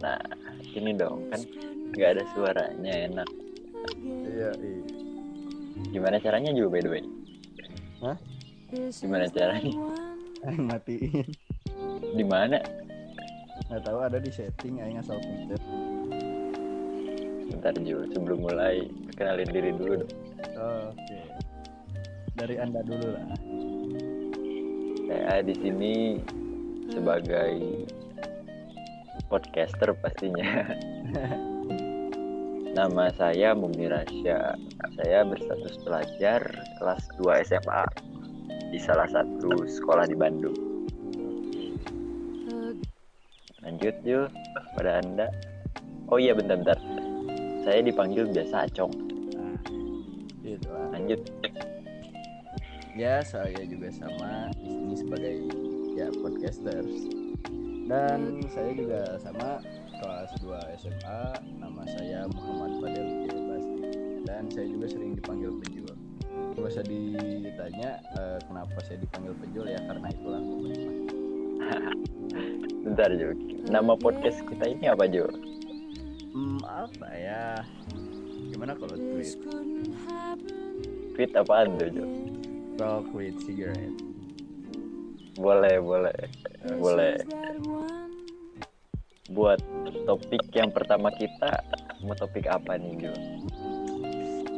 Nah, ini dong kan nggak ada suaranya enak. Iya, iya. Gimana caranya juga by the way? Hah? Gimana caranya? Matiin. Di mana? Nggak tahu ada di setting aing asal pencet. Bentar Ju, sebelum mulai kenalin diri dulu dong. Oke. Dari Anda dulu lah. Saya di sini sebagai podcaster pastinya. Nama saya Mumirasya. Saya berstatus pelajar kelas 2 SMA di salah satu sekolah di Bandung. Lanjut yuk pada Anda. Oh iya bentar-bentar. Saya dipanggil biasa Acong. Nah, gitu. Lanjut. Ya, saya juga sama di sini sebagai ya podcasters. Dan saya juga sama kelas 2 SMA. Nama saya Muhammad Fadel. Basti. Dan saya juga sering dipanggil penjul. Gak usah ditanya eh, kenapa saya dipanggil penjul ya karena itulah. Bentar Jo. Nama podcast kita ini apa Jo? Hmm, apa ya? Gimana kalau tweet? Fit apaan tuh Jo? Talk with cigarette. Boleh, boleh. Boleh. Buat topik yang pertama kita, mau topik apa nih Jo?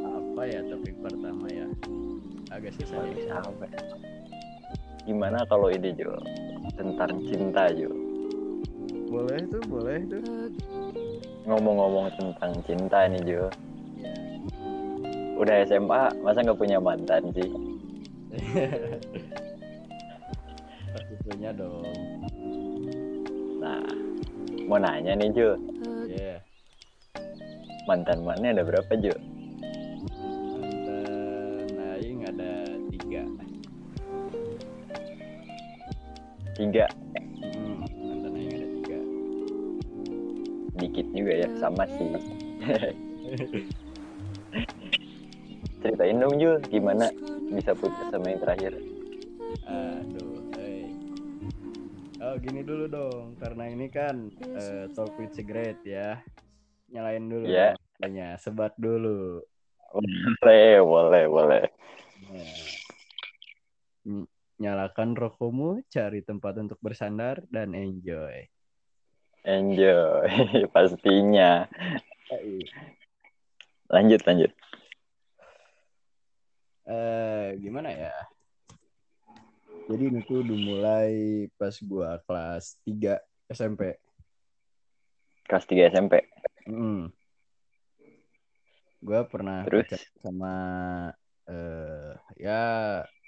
Apa ya topik pertama ya? Agak susah Topik ini. apa? Gimana kalau ini Jo? Tentang cinta Jo. Boleh tuh, boleh tuh. Ngomong-ngomong tentang cinta nih Jo. Ya. Udah SMA, masa nggak punya mantan sih? Punya dong. Nah, mau nanya nih Jo. Ya. Mantan mana ada berapa Jo? Mantan Aing ada tiga. Tiga. Hmm, mantan Aing ada tiga. Dikit juga ya, sama sih. Ceritain dong Jo, gimana bisa putus sama yang terakhir? Hei. Oh gini dulu dong, karena ini kan eh, talk with cigarette ya. Nyalain dulu. Ya. Tanya, sebat dulu. Boleh, boleh, boleh. Ya. Ny- Nyalakan rokokmu, cari tempat untuk bersandar dan enjoy. Enjoy, pastinya. Lanjut, lanjut. eh gimana ya? Jadi ini tuh dimulai pas gua kelas 3 SMP. Kelas 3 SMP. Mm. Gua pernah Terus? sama eh ya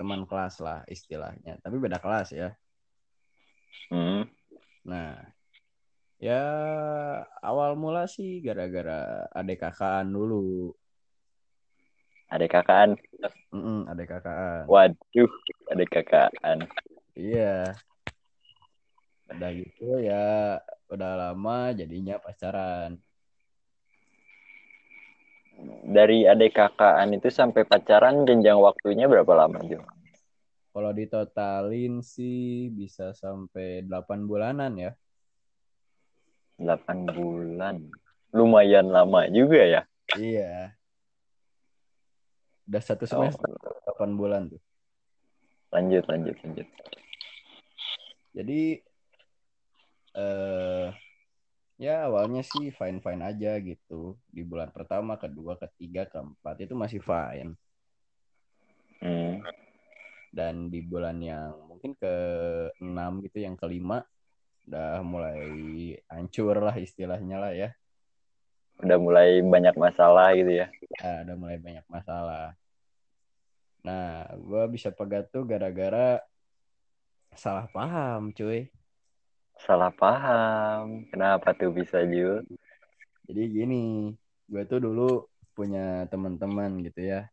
teman kelas lah istilahnya, tapi beda kelas ya. Hmm. Nah, ya awal mula sih gara-gara adek kakaan dulu. Ada kakaan. Mm adek kakaan. Waduh, ada kakaan. Iya. Udah gitu ya udah lama jadinya pacaran. Dari adik kakaan itu sampai pacaran jenjang waktunya berapa lama Jo? Kalau ditotalin sih bisa sampai 8 bulanan ya. 8 bulan. Lumayan lama juga ya. Iya. Udah satu Oh, semester 8 bulan tuh. Lanjut, lanjut, lanjut. Jadi eh ya awalnya sih fine-fine aja gitu. Di bulan pertama, kedua, ketiga, keempat itu masih fine. Hmm. Dan di bulan yang mungkin ke enam gitu, yang kelima udah mulai hancur lah istilahnya lah ya. Udah mulai banyak masalah gitu ya. Nah, udah mulai banyak masalah. Nah, gua bisa pegat tuh gara-gara salah paham, cuy. Salah paham. Kenapa tuh bisa Jo? Jadi gini, gue tuh dulu punya teman-teman gitu ya.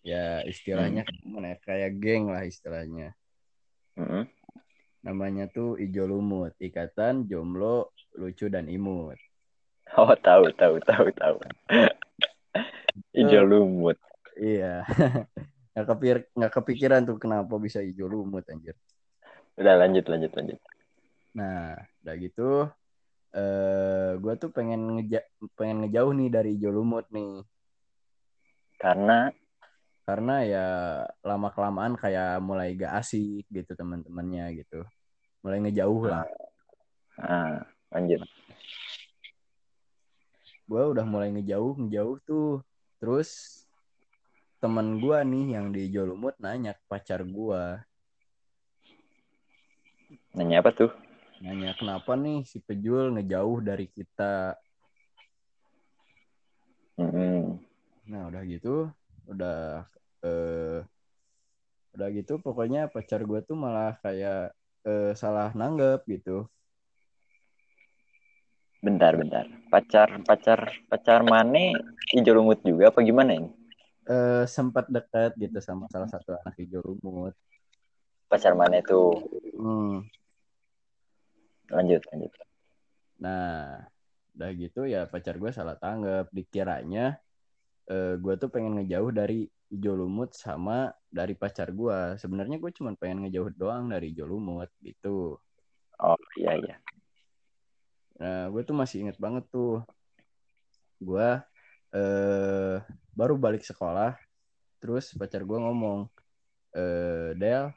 Ya istilahnya gimana ya, kayak geng lah istilahnya. Hmm. Namanya tuh Ijo Lumut, Ikatan Jomblo Lucu dan Imut. Oh, tahu, tahu, tahu, tahu. Ijo lumut. Iya. nggak kepikir nggak kepikiran tuh kenapa bisa Ijo Lumut anjir. Udah lanjut, lanjut, lanjut. Nah, udah gitu eh gue tuh pengen ngeja pengen ngejauh nih dari Jolumut nih Karena karena ya lama kelamaan kayak mulai gak asik gitu teman-temannya gitu mulai ngejauh lah ah, lanjut. gue udah mulai ngejauh ngejauh tuh terus teman gue nih yang di Jolumut nanya pacar gue Nanya apa tuh? nanya kenapa nih si Pejul ngejauh dari kita Mm-mm. nah udah gitu udah eh udah gitu pokoknya pacar gue tuh malah kayak eh, salah nanggep gitu Bentar, bentar. Pacar, pacar, pacar Mane hijau lumut juga apa gimana ini? Eh sempat dekat gitu sama salah satu anak hijau lumut Pacar Mane tuh. hmm. Lanjut, lanjut. Nah, udah gitu ya pacar gue salah tanggap. Dikiranya eh, gue tuh pengen ngejauh dari hijau lumut sama dari pacar gue. Sebenarnya gue cuma pengen ngejauh doang dari hijau lumut gitu. Oh, iya, iya. Nah, gue tuh masih inget banget tuh. Gue eh, baru balik sekolah, terus pacar gue ngomong, eh, Del,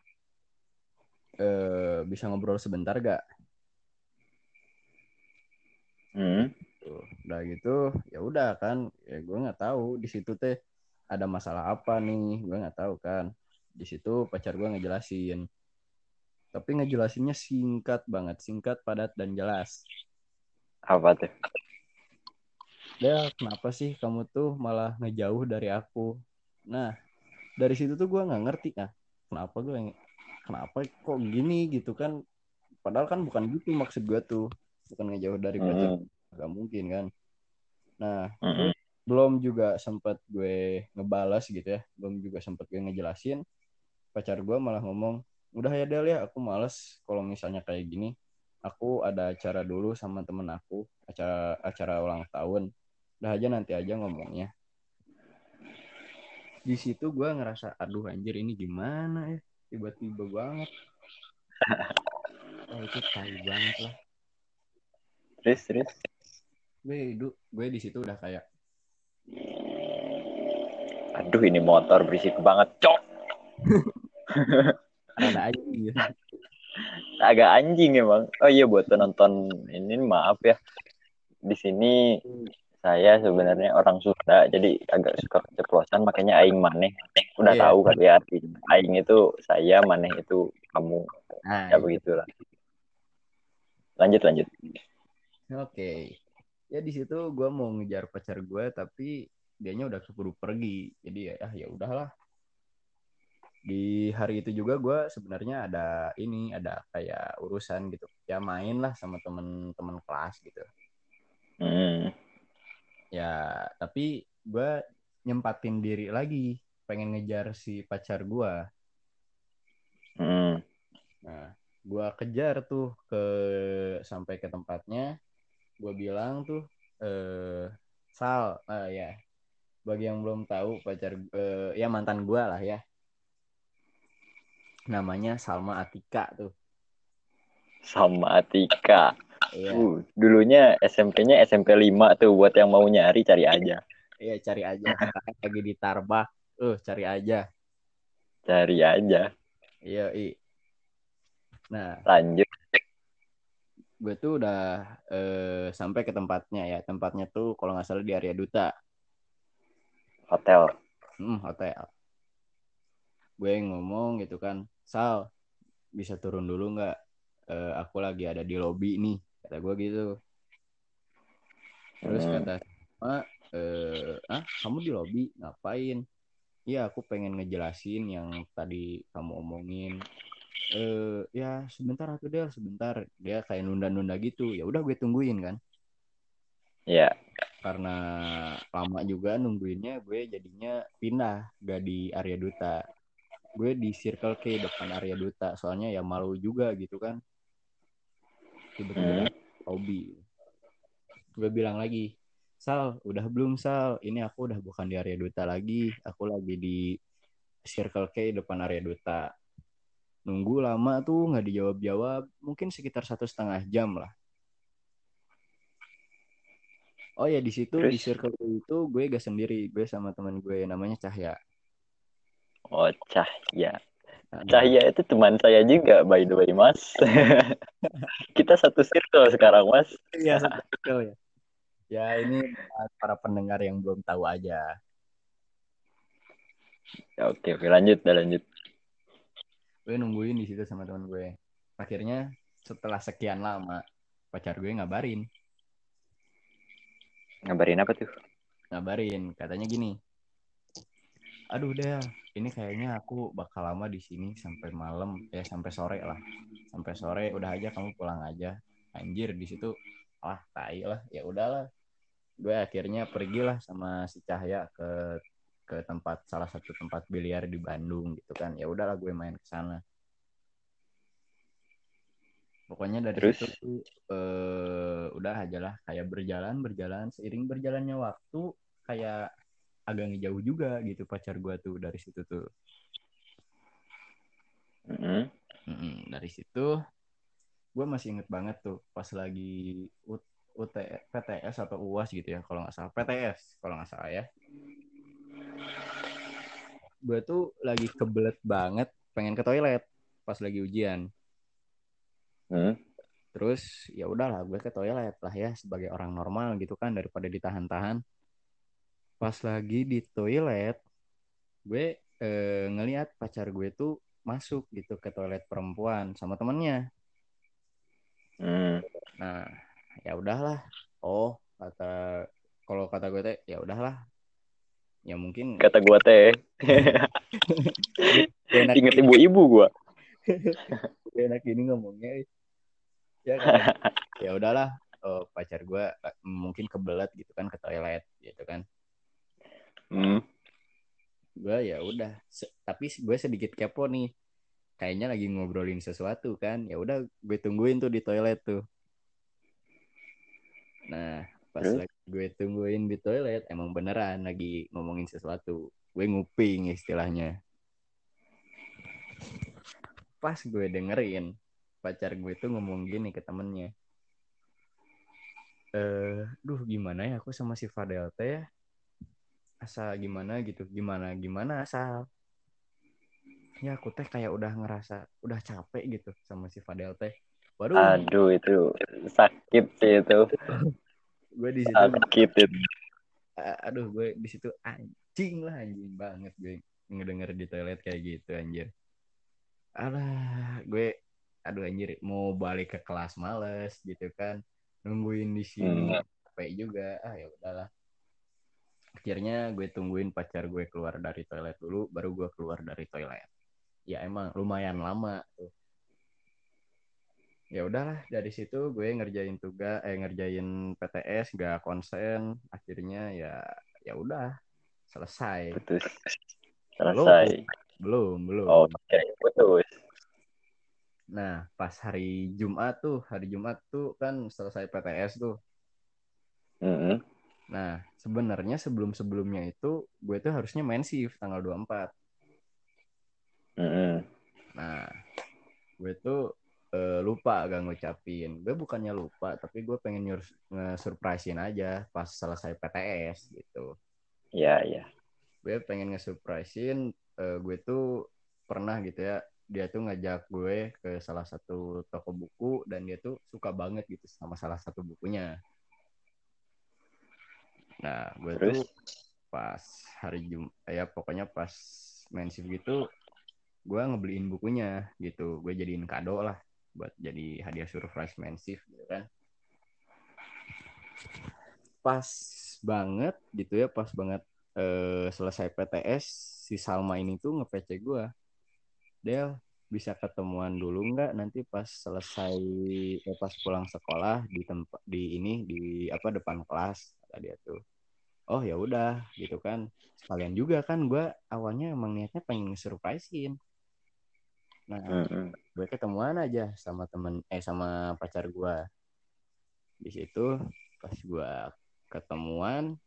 eh, bisa ngobrol sebentar gak? Hmm. Tuh, udah gitu ya udah kan ya gue nggak tahu di situ teh ada masalah apa nih gue nggak tahu kan di situ pacar gue ngejelasin tapi ngejelasinnya singkat banget singkat padat dan jelas Apa tuh? Del kenapa sih kamu tuh malah ngejauh dari aku? Nah dari situ tuh gue nggak ngerti ah kenapa gue kenapa kok gini gitu kan? Padahal kan bukan gitu maksud gue tuh. Bukan ngejauh dari pacar Hmm. nggak mungkin kan? Nah Mm-mm. belum juga sempat gue ngebalas gitu ya. Belum juga sempat gue ngejelasin. Pacar gue malah ngomong udah ya Del ya aku males kalau misalnya kayak gini. Aku ada acara dulu sama temen aku acara acara ulang tahun udah aja nanti aja ngomongnya di situ gue ngerasa aduh anjir ini gimana ya tiba-tiba banget oh, itu tai banget lah Terus, terus. gue hidup gue di situ udah kayak Aduh, ini motor berisik banget, cok. ada aja gitu. Agak anjing emang. Oh iya, buat penonton ini maaf ya. Di sini saya sebenarnya orang Sunda, jadi agak suka keceplosan, makanya aing maneh. Udah Iya. tahu kali ya artinya. Aing itu saya, maneh itu kamu. nah Ya begitulah. Lanjut, lanjut. Oke. Ya di situ gue mau ngejar pacar gue tapi dianya udah keburu pergi. Jadi ya ah, ya udahlah. Di hari itu juga gue sebenarnya ada ini ada kayak urusan gitu. Ya main lah sama temen-temen kelas gitu. Hmm. Ya tapi gue nyempatin diri lagi pengen ngejar si pacar gue. Hmm. Nah, gue kejar tuh ke sampai ke tempatnya. Gue bilang tuh, eh Sal, eh, ya. Bagi yang belum tahu pacar, eh, ya mantan gue lah ya. Namanya Salma Atika tuh. Sama Atika. Iya, Uh, dulunya SMP-nya SMP 5 tuh buat yang mau nyari cari aja. iya cari aja. Sekarang lagi di Tarbah, uh cari aja. Cari aja. Iya, i. Nah, Lanjut. gue tuh udah eh, sampai ke tempatnya ya. Tempatnya tuh kalau nggak salah di area Duta. Hotel. Hmm, hotel. Gue ngomong gitu kan, Sal, bisa turun dulu nggak? Eh, aku lagi ada di lobby nih, kata gue gitu. Terus Hmm. kata sama, eh, ah kamu di lobby ngapain? Iya, aku pengen ngejelasin yang tadi kamu omongin. Eh, ya sebentar aku Del, sebentar. Dia kayak nunda-nunda gitu. Ya udah gue tungguin kan. Ya. Karena lama juga nungguinnya, gue jadinya pindah gak di area duta. Gue di Circle K depan area duta. Soalnya ya malu juga gitu kan. Tiba-tiba Lobby. Gue bilang lagi, Sal, udah belum Sal? Ini aku udah bukan di area duta lagi. Aku lagi di Circle K depan area duta. Nunggu lama tuh nggak dijawab-jawab. Mungkin sekitar satu setengah jam lah. oh ya di situ di circle itu gue gak sendiri gue sama teman gue namanya Cahya Oh, Cahya. Cahya itu teman saya juga, by the way, Mas. Kita satu circle sekarang, Mas. iya satu circle ya ya ini buat para pendengar yang belum tahu aja Ya, oke, oke, lanjut, dah lanjut. gue nungguin di situ sama teman gue akhirnya setelah sekian lama pacar gue ngabarin Ngabarin apa tuh? ngabarin katanya gini aduh deh ini kayaknya aku bakal lama di sini sampai malam ya sampai sore lah. Sampai sore udah aja kamu pulang aja. Anjir di situ ah tai lah. Ya udahlah. Gue akhirnya pergilah sama si Cahya ke ke tempat salah satu tempat biliar di Bandung gitu kan. Ya udahlah gue main ke sana. Pokoknya dari Terus? situ tuh eh, udah aja lah. Kayak berjalan berjalan seiring berjalannya waktu kayak agak ngejauh juga gitu pacar gue tuh dari situ tuh. Mm-mm. Mm-mm, dari situ gue masih inget banget tuh pas lagi U- UT, PTS atau UAS gitu ya kalau nggak salah. PTS kalau nggak salah ya. Gue tuh lagi kebelet banget pengen ke toilet pas lagi ujian. Hmm. terus ya udahlah gue ke toilet lah ya sebagai orang normal gitu kan daripada ditahan-tahan pas lagi di toilet gue eh, ngelihat pacar gue tuh masuk gitu ke toilet perempuan sama temennya. Hmm. nah ya udahlah. Oh kata kalau kata gue teh ya udahlah. Ya mungkin Kata gua teh, inget ibu-ibu gua. enak gini ngomongnya. Ya kan? ya udahlah. Oh, pacar gue eh, mungkin kebelet gitu kan ke toilet gitu kan Hmm. gue ya udah Se- tapi gue sedikit kepo nih. Kayaknya lagi ngobrolin sesuatu kan. Ya udah gue tungguin tuh di toilet tuh. Nah pas Terus? lagi gue tungguin di toilet emang beneran lagi ngomongin sesuatu. Gue nguping istilahnya. Pas gue dengerin pacar gue tuh ngomong gini ke temennya. Eh duh gimana ya aku sama si Fadel teh ya asal gimana gitu gimana gimana asal. Ya aku teh kayak udah ngerasa udah capek gitu sama si Fadel teh. Waduh. Aduh, itu sakit sih itu. gue di situ Sakit itu. aduh gue di situ anjing lah anjing banget gue ngedenger di toilet kayak gitu anjir. Alah gue aduh anjir mau balik ke kelas males gitu kan. Nungguin di sini Hmm. capek juga. Ah ya udahlah akhirnya gue tungguin pacar gue keluar dari toilet dulu baru gue keluar dari toilet ya emang lumayan lama tuh ya udahlah dari situ gue ngerjain tugas eh ngerjain PTS gak konsen akhirnya ya ya udah selesai Putus. Selesai. belum belum Oh, oke. Putus. nah pas hari Jumat tuh hari Jumat tuh kan selesai PTS tuh Mm-mm. Nah sebenarnya sebelum sebelumnya itu gue tuh harusnya main shift tanggal 24 Mm-mm. nah gue tuh eh, lupa gak ngucapin gue bukannya lupa tapi gue pengen nyur- nge-surprisein aja pas selesai PTS gitu Ya, ya. gue pengen nge-surprisein eh, gue tuh pernah gitu ya dia tuh ngajak gue ke salah satu toko buku dan dia tuh suka banget gitu sama salah satu bukunya nah gue Terus? tuh pas hari Jum ya pokoknya pas main shift gitu gue ngebeliin bukunya gitu. Gue jadiin kado lah buat jadi hadiah surprise main shift gitu kan. Pas banget gitu ya pas banget eh, selesai PTS si Salma ini tuh nge-PC gue Del bisa ketemuan dulu nggak nanti pas selesai eh, pas pulang sekolah di tempat di ini di apa depan kelas kata dia tuh oh ya udah gitu kan sekalian juga kan gue awalnya emang niatnya pengen surprisein nah Mm-mm. gue ketemuan aja sama temen eh sama pacar gue di situ pas gue ketemuan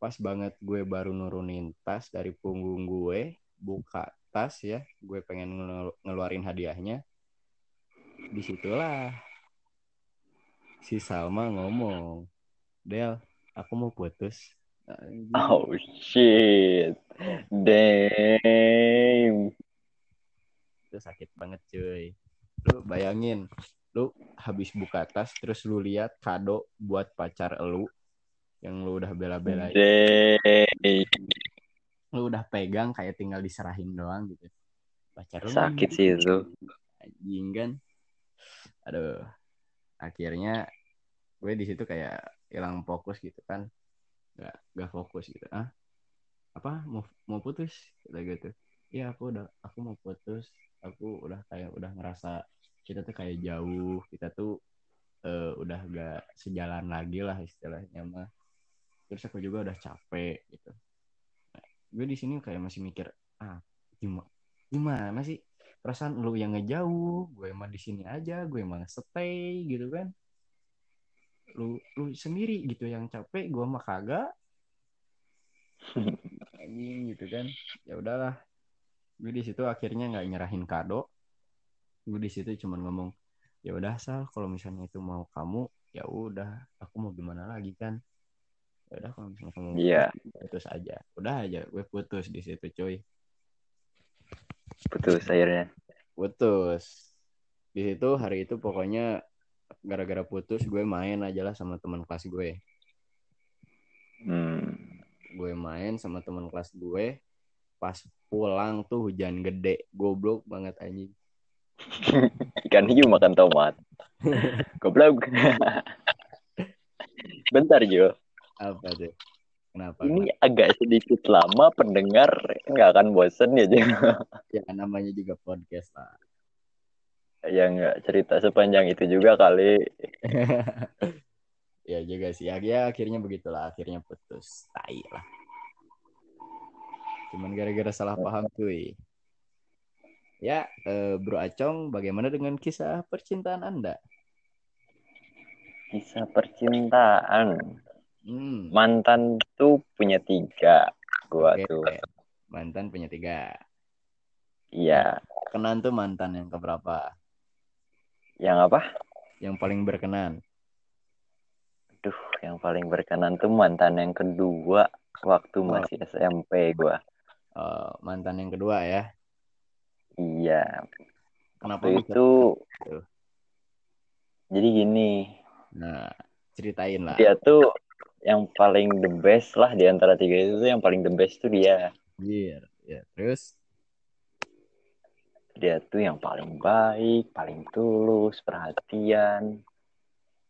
pas banget gue baru nurunin tas dari punggung gue buka tas ya gue pengen ngelu- ngeluarin hadiahnya di situlah si Salma ngomong Del aku mau putus. Oh shit. Damn. itu sakit banget cuy lu bayangin lu habis buka tas terus lu lihat kado buat pacar lu yang lu udah bela-belain Damn. lu udah pegang kayak tinggal diserahin doang gitu pacar lu Sakit sih itu. anjing kan aduh akhirnya gue di situ kayak hilang fokus gitu kan nggak nggak fokus gitu. Ah apa mau mau putus? Gitu gitu. Ya aku udah aku mau putus. Aku udah kayak udah ngerasa kita tuh kayak jauh. Kita tuh eh, udah gak sejalan lagi lah istilahnya mah. Terus aku juga udah capek gitu. Nah, gue di sini kayak masih mikir ah gimana gimana sih perasaan lu yang ngejauh? Gue emang di sini aja gue emang stay gitu kan lu lu sendiri gitu yang capek gue mah kagak. Anjing gitu kan. Ya udahlah. Gue di situ akhirnya nggak nyerahin kado. Gue di situ cuman ngomong ya udah sal kalau misalnya itu mau kamu ya udah aku mau gimana lagi kan? Ya udah kalau misalnya kamu mau Iya. putus, putus aja. Udah aja gue putus di situ cuy. Putus akhirnya. putus. Di situ hari itu pokoknya gara-gara putus gue main aja lah sama teman kelas gue Hmm. gue main sama teman kelas gue pas pulang tuh hujan gede goblok banget anjing Ikan hiu makan tomat. Goblok. Bentar Jo. apa tuh kenapa Ini agak sedikit lama pendengar nggak akan bosen ya Jo. ya namanya juga podcast lah Ya nggak cerita sepanjang itu juga kali. ya juga sih ya, ya akhirnya begitulah akhirnya putus tai lah cuman gara-gara salah paham cuy ya eh, bro Acong bagaimana dengan kisah percintaan anda Kisah percintaan. hmm Mantan tuh punya tiga. Gua Oke. tuh. mantan punya tiga Iya. kenan tuh mantan yang keberapa Yang apa? yang paling berkenan Duh, yang paling berkenan tuh mantan yang kedua waktu masih SMP gua. Eh, mantan yang kedua ya Iya. kenapa Waktu itu Tuh. jadi gini, nah ceritain lah dia tuh yang paling the best lah di antara tiga itu tuh yang paling the best tuh dia. Anjir. ya terus Dia tuh yang paling baik, paling tulus, perhatian.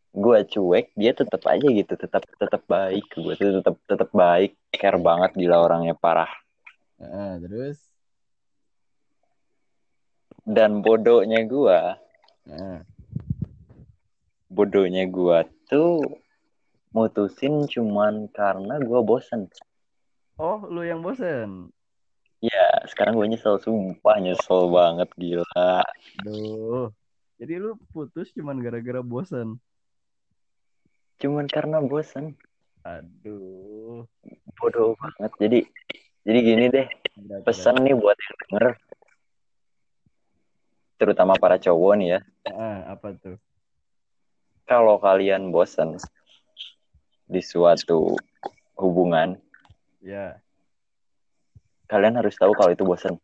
Gua cuek, dia tetap aja gitu, tetap tetap baik. Gue tuh tetap tetap baik, care banget gila orangnya parah. Heeh, terus Dan bodohnya gua, Heeh. bodohnya gua tuh mutusin cuman karena gua bosen. oh lu yang bosen Ya, sekarang gue nyesel, sumpah nyesel banget, gila. Aduh. Jadi lu putus cuman gara-gara bosan. Cuman karena bosen, Aduh. bodoh banget. Jadi, jadi gini deh, pesan nih buat yang denger. Terutama para cowok nih ya. Ah, apa tuh? Kalau kalian bosen di suatu hubungan, Ya. Kalian harus tahu kalau itu bosen.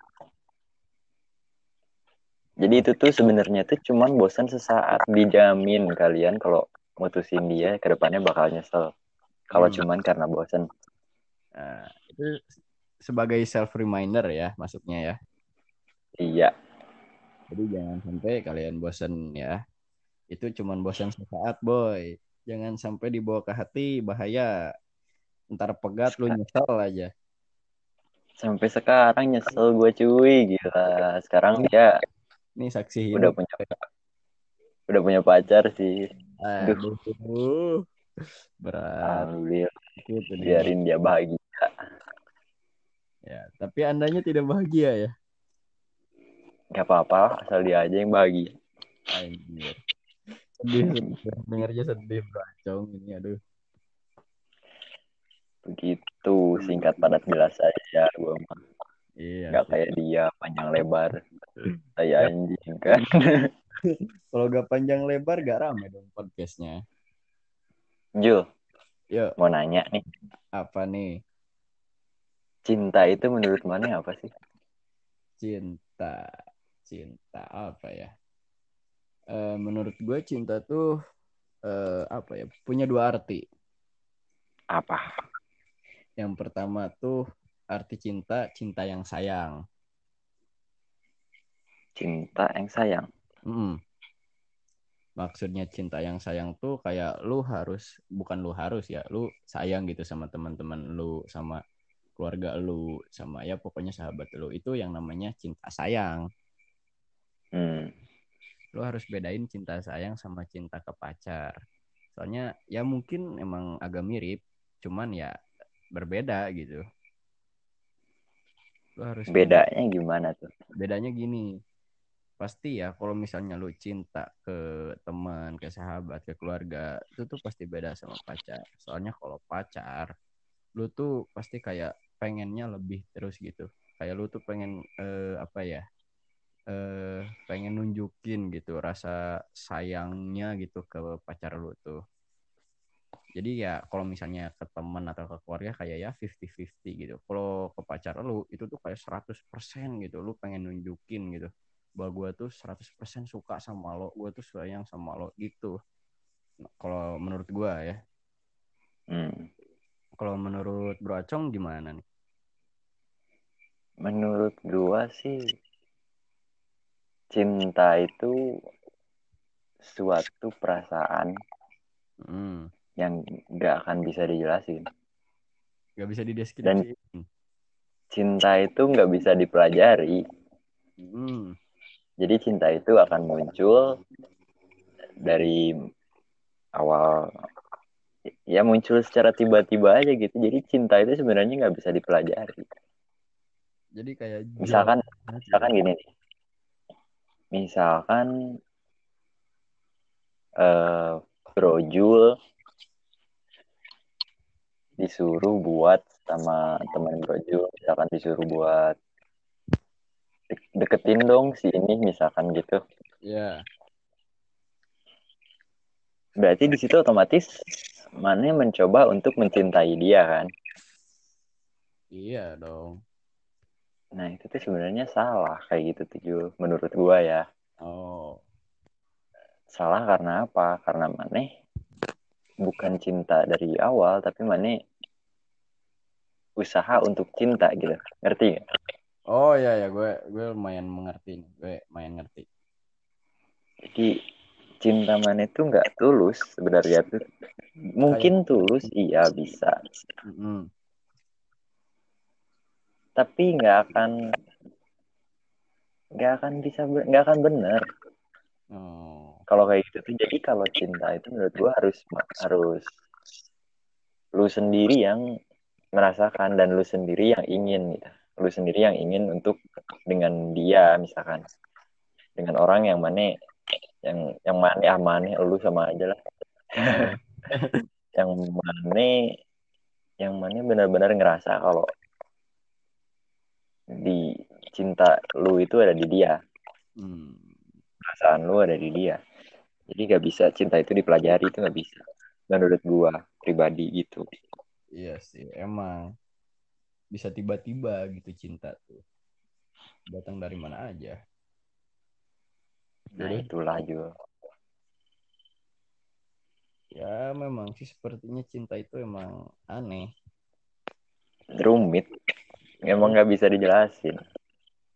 Jadi itu tuh sebenarnya tuh cuman bosen sesaat. Dijamin kalian kalau mutusin dia, ke depannya bakal nyesel. Kalau Hmm. cuman karena bosen. Nah, itu sebagai self reminder ya masuknya ya. Iya. Jadi jangan sampai kalian bosan ya. Itu cuman bosan sesaat, boy. Jangan sampai dibawa ke hati, bahaya. Ntar pegat lu nyesel aja. Sampai sekarang nyesel gue cuy, gila. Sekarang dia Ini saksi udah hidup. punya udah punya pacar sih. Aduh. Berat. Alhamdulillah, Itu dia. biarin dia bahagia. Ya, tapi andanya tidak bahagia ya. Gak apa-apa, asal dia aja yang bahagia. Anjir. Sedih. Dengarnya sedih, Bro Acong ini aduh. Begitu, singkat padat jelas aja gue mah. Iya. Gak kayak dia panjang lebar. Saya anjing kan. Kalau gak panjang lebar gak rame dong podcastnya. Jul, Yuk, mau nanya nih apa nih? cinta itu menurut mana apa sih Cinta. Cinta apa ya? Eh, menurut gue cinta tuh eh, apa ya? Punya dua arti. apa Yang pertama tuh arti cinta, cinta yang sayang. cinta yang sayang Mm. Maksudnya cinta yang sayang tuh kayak lu harus, bukan lu harus ya, lu sayang gitu sama teman-teman lu, sama keluarga lu, sama ya pokoknya sahabat lu. Itu yang namanya cinta sayang. hmm. Lu harus bedain cinta sayang sama cinta ke pacar. Soalnya ya mungkin emang agak mirip, cuman ya berbeda gitu. Lu harus bedanya gimana tuh? Bedanya gini pasti ya kalau misalnya lu cinta ke teman ke sahabat ke keluarga itu tuh pasti beda sama pacar. Soalnya kalau pacar lu tuh pasti kayak pengennya lebih terus gitu. Kayak lu tuh pengen eh, apa ya eh pengen nunjukin gitu rasa sayangnya gitu ke pacar lu tuh jadi ya kalau misalnya ke teman atau ke keluarga kayak ya 50-50 gitu. Kalau ke pacar lu itu tuh kayak 100% gitu. Lu pengen nunjukin gitu. Bahwa gue tuh 100% suka sama lo gue tuh sayang sama lo gitu. Nah, kalau menurut gue ya. Hmm. kalau menurut Bro Acong gimana nih? Menurut gua sih cinta itu suatu perasaan. Hmm. Yang gak akan bisa dijelasin. Gak bisa dideskripsiin cinta itu nggak bisa dipelajari. Hmm. jadi cinta itu akan muncul dari awal ya muncul secara tiba-tiba aja gitu. Jadi cinta itu sebenarnya nggak bisa dipelajari. Jadi kayak misalkan misalkan gini nih. Misalkan eh Bro Jul disuruh buat sama teman Bro Jul misalkan disuruh buat de- deketin dong si ini misalkan gitu. Ya berarti di situ otomatis mana mencoba untuk mencintai dia kan? Iya dong. Nah itu tuh sebenarnya salah kayak gitu tuh Jul menurut gua ya. Oh. Salah karena apa? Karena maneh bukan cinta dari awal tapi maneh usaha untuk cinta gitu. Ngerti nggak? Oh ya ya gue gue lumayan mengerti nih. Gue lumayan ngerti. Jadi cinta maneh tuh nggak tulus sebenarnya tuh? Mungkin tulus iya bisa. Mm-mm. tapi nggak akan nggak akan bisa nggak akan bener oh kalau kayak gitu tuh jadi kalau cinta itu menurut gua harus harus lu sendiri yang merasakan dan lu sendiri yang ingin gitu. Lu sendiri yang ingin untuk dengan dia misalkan. Dengan orang yang mana yang yang mana ah mana lu sama aja lah. Yang mana yang mana benar-benar ngerasa kalau di cinta lu itu ada di dia. Hmm. perasaan lu ada di dia jadi gak bisa cinta itu dipelajari itu gak bisa menurut gua pribadi gitu Iya sih, emang bisa tiba-tiba gitu cinta tuh. Datang dari mana aja. nah Jadi itulah Jul ya memang sih sepertinya cinta itu emang aneh, rumit emang gak bisa dijelasin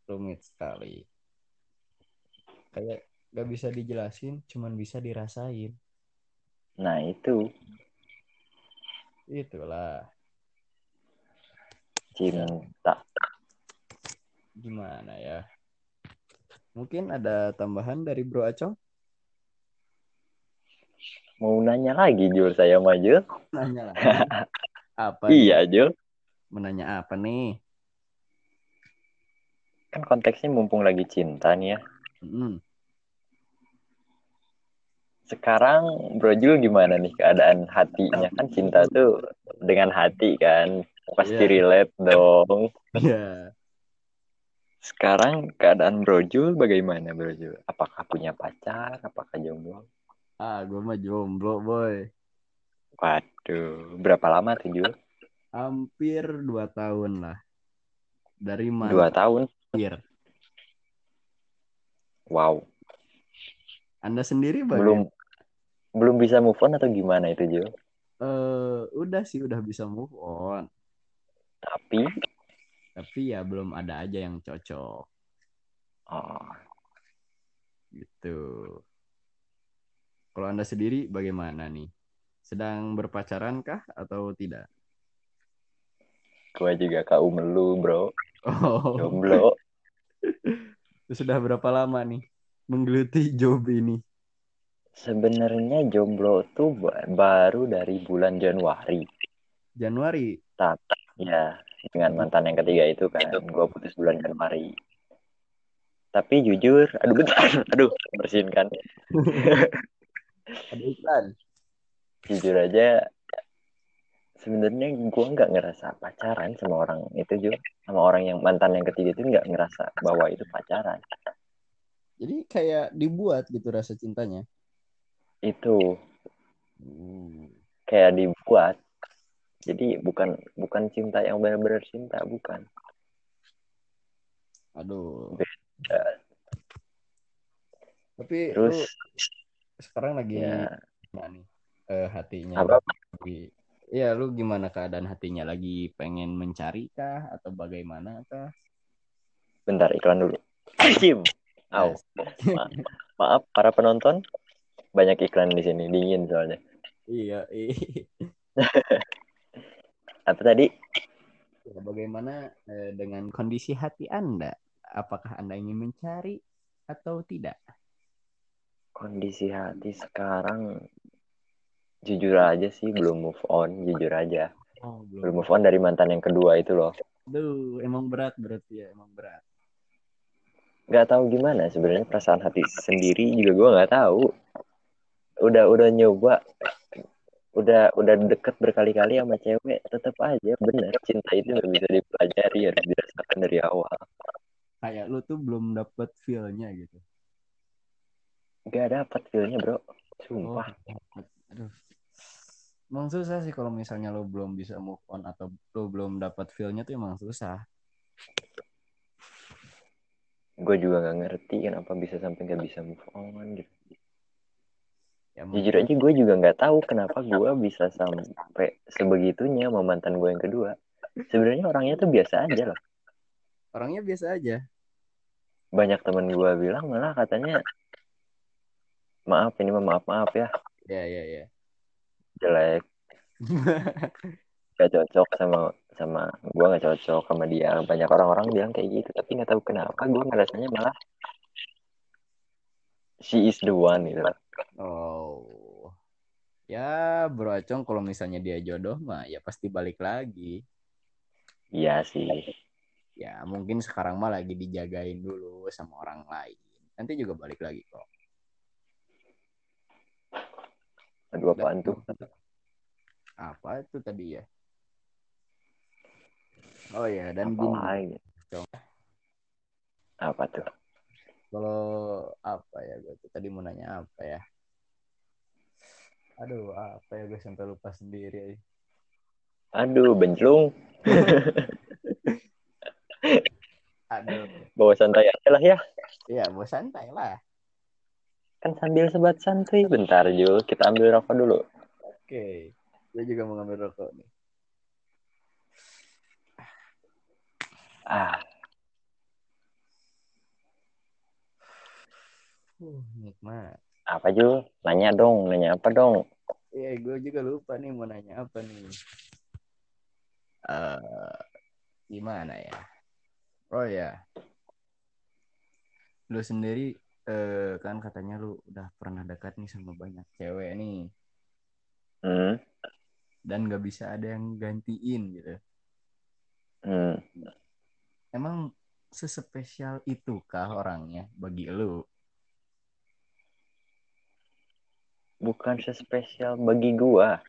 rumit sekali. Kayak gak bisa dijelasin, cuman bisa dirasain. nah itu Itulah cinta gimana ya. Mungkin ada tambahan dari Bro Acong? mau nanya lagi Jul saya maju Nanya lagi. Apa? iya Jul Menanya apa nih? kan konteksnya mumpung lagi cinta nih ya Mm-mm. Sekarang Bro Jul gimana nih keadaan hatinya kan cinta tuh dengan hati kan pasti Iya. relate dong Ya. sekarang keadaan Bro Jul bagaimana Bro Jul apakah punya pacar apakah jomblo Ah, gue mah jomblo, boy. Waduh, berapa lama tuh Jul? Hampir dua tahun lah. Dari mana? Dua tahun. Wow. Anda sendiri bagaimana? Belum belum bisa move on atau gimana itu Jul? Eh, udah sih udah bisa move on. Tapi Tapi ya belum ada aja yang cocok oh, gitu. Kalau Anda sendiri bagaimana nih? Sedang berpacaran kah atau tidak? gue juga kau melu bro, Oh, jomblo. sudah berapa lama nih menggeluti job ini? Sebenarnya jomblo tuh ba- baru dari bulan Januari. Januari. Ya, dengan mantan yang ketiga itu kan, gue putus bulan Januari. Tapi jujur, aduh bentar, aduh bersihin kan. Ada iklan. Jujur aja, sebenarnya gue nggak ngerasa pacaran sama orang itu juga, sama orang yang mantan yang ketiga itu nggak ngerasa bahwa itu pacaran. Jadi kayak dibuat gitu rasa cintanya. Itu Hmm. kayak dibuat. Jadi bukan bukan cinta yang benar-benar cinta, bukan. Aduh. Beda. Tapi Terus lu sekarang lagi ya gimana nih eh, hatinya? apa? Lagi- Iya, lu gimana keadaan hatinya? Lagi pengen mencari kah atau bagaimana kah? Bentar iklan dulu. Kim. Au. Ma- maaf para penonton, banyak iklan di sini dingin soalnya. Iya, iya. Apa tadi? Ya, Bagaimana eh, dengan kondisi hati Anda? Apakah Anda ingin mencari atau tidak? Kondisi hati sekarang jujur aja sih belum move on, jujur aja. Oh, Belum move on dari mantan yang kedua itu loh. Duh, emang berat berarti ya, emang berat. Gak tahu gimana sebenarnya perasaan hati sendiri juga gua nggak tahu. Udah udah nyoba udah udah deket berkali-kali sama cewek tetap aja bener cinta itu nggak bisa dipelajari harus dirasakan dari awal Kayak lu tuh belum dapet feel-nya gitu. Gak dapet feelnya bro Oh, sumpah dapet. Aduh. Emang susah sih kalau misalnya lo belum bisa move on atau lo belum dapat feel-nya tuh emang susah. gue juga nggak ngerti kenapa bisa sampai nggak bisa move on gitu Ya, jujur aja gue juga nggak tahu kenapa gue bisa sampai sebegitunya sama mantan gue yang kedua. Sebenarnya orangnya tuh biasa aja loh. Orangnya biasa aja. banyak temen gue bilang malah katanya maaf ini mah maaf maaf ya. Ya, ya, ya. jelek. Gak cocok sama sama gue nggak cocok sama dia. Banyak orang-orang bilang kayak gitu tapi nggak tahu kenapa. Gue ngerasanya malah she is the one gitu. Oh. Ya, Bro Acong kalau misalnya dia jodoh mah ya pasti balik lagi. iya sih Ya, mungkin sekarang mah lagi dijagain dulu sama orang lain. Nanti juga balik lagi kok. aduh apaan tuh Apa itu tadi ya? Oh ya, dan apa gini, apa tuh kalau apa ya gue tuh tadi mau nanya apa ya? Aduh, apa ya gue sampai lupa sendiri. aduh benclung Aduh, bawa santai aja lah ya ya mau santai lah. kan sambil sebat santuy bentar Jul kita ambil rokok dulu Oke, gue juga mau ngambil rokok nih. ah Uh, nikmat. apa Jul nanya dong nanya apa dong Iya, gue juga lupa nih mau nanya apa nih. Eh, gimana ya? Oh ya, lu sendiri eh, kan katanya lu udah pernah dekat nih sama banyak cewek nih, hmm dan gak bisa ada yang gantiin gitu. hmm Emang sespesial itukah orangnya bagi lu? Bukan sespesial bagi gua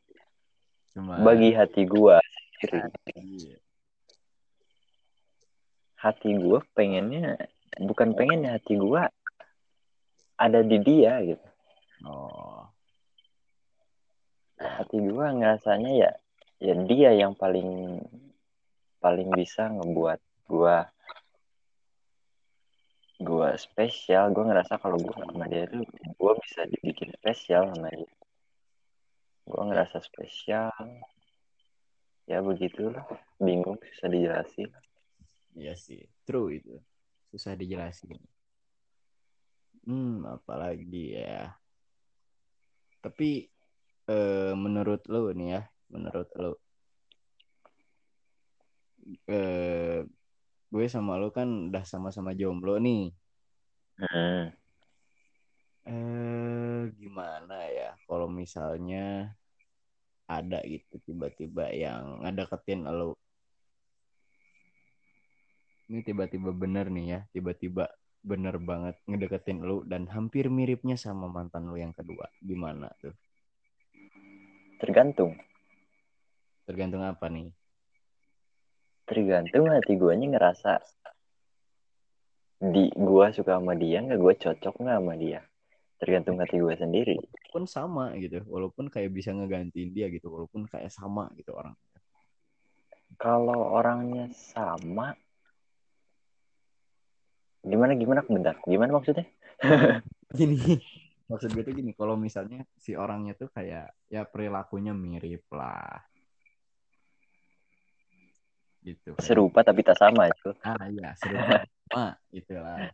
Cuma bagi hati gua sendiri Iya. hati gua pengennya bukan pengennya hati gua ada di dia gitu Oh. hati gue ngerasanya ya ya dia yang paling paling bisa ngebuat gue gue spesial gue ngerasa kalau gue sama dia tuh gue bisa dibikin spesial sama dia gue ngerasa spesial ya begitulah bingung susah dijelasin Iya sih, true itu. Susah dijelasin. Hmm, apalagi ya. Tapi eh, menurut lo nih ya, menurut lo, eh, gue sama lo kan udah sama-sama jomblo nih. hmm. Eh, gimana ya? Kalau misalnya ada gitu tiba-tiba yang ngedeketin lo. Ini tiba-tiba bener nih ya, tiba-tiba bener banget ngedeketin lu dan hampir miripnya sama mantan lu yang kedua. Gimana tuh? tergantung Tergantung apa nih? Tergantung hati gue ngerasa di gue suka sama dia nggak gue cocok nggak sama dia tergantung hati gue sendiri Pun sama gitu, walaupun kayak bisa ngegantiin dia gitu, walaupun kayak sama gitu orang. kalau orangnya sama gimana gimana bentar gimana maksudnya Gini, maksud gue tuh gini, kalau misalnya si orangnya tuh kayak ya perilakunya mirip lah. Gitu. serupa tapi tak sama itu. Ah iya, serupa sama gitu lah.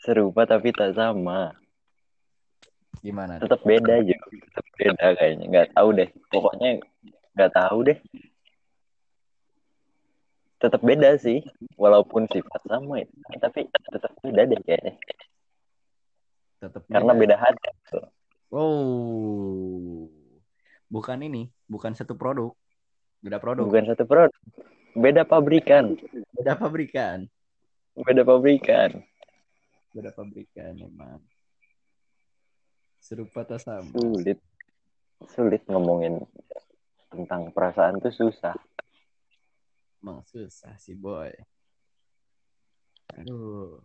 serupa tapi tak sama. Gimana? tetap beda aja. Tetap beda kayaknya. Nggak tahu deh. Pokoknya nggak tahu deh. Tetap beda sih. Walaupun sifat sama itu tapi tetap beda deh kayaknya. Tetap karena beda. hati. Oh, bukan ini, bukan satu produk, beda produk, bukan satu produk beda pabrikan beda pabrikan, beda pabrikan beda pabrikan emang. Serupa tak sama. sulit sulit ngomongin tentang perasaan tuh susah Emang susah sih boy. Aduh,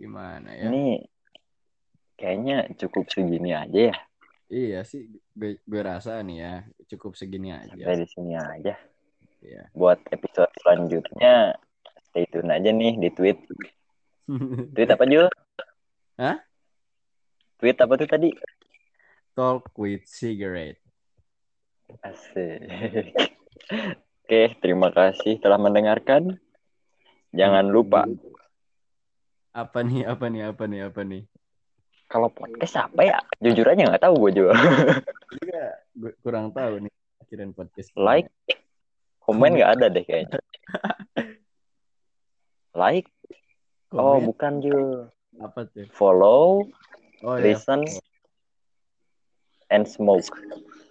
gimana ya? ini kayaknya cukup segini aja ya Iya sih, gue, gue rasa nih ya cukup segini aja. sampai di sini aja Iya. buat episode selanjutnya stay tune aja nih di tweet tweet apa Jul? Hah? tweet apa tuh tadi Talk with cigarette. asik oke terima kasih telah mendengarkan jangan lupa Apa nih? Apa nih? Apa nih? Apa nih? kalau podcast apa ya jujur aja nggak tahu gue juga Juga gue kurang tahu nih akhiran podcast. like komen nggak ada deh kayaknya like oh Komen bukan Jul apa tuh? follow Oh ya. listen and smoke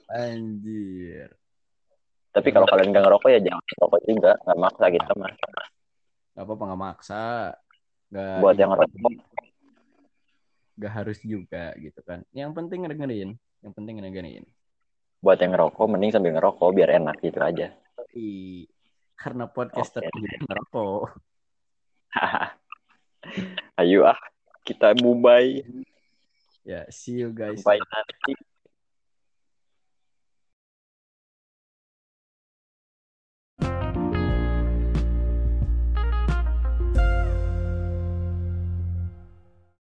Anjir. tapi kalau kalian nggak ngerokok ya jangan ngerokok juga nggak maksa kita mah Gak apa-apa nggak maksa. Gak, buat yang ngerokok gak harus juga gitu kan. Yang penting dengerin. Yang penting dengerin. buat yang ngerokok mending sambil ngerokok biar enak gitu aja Tapi karena podcaster Oke. juga ngerokok. ayo ah kita bubai Ya, see you guys. sampai nanti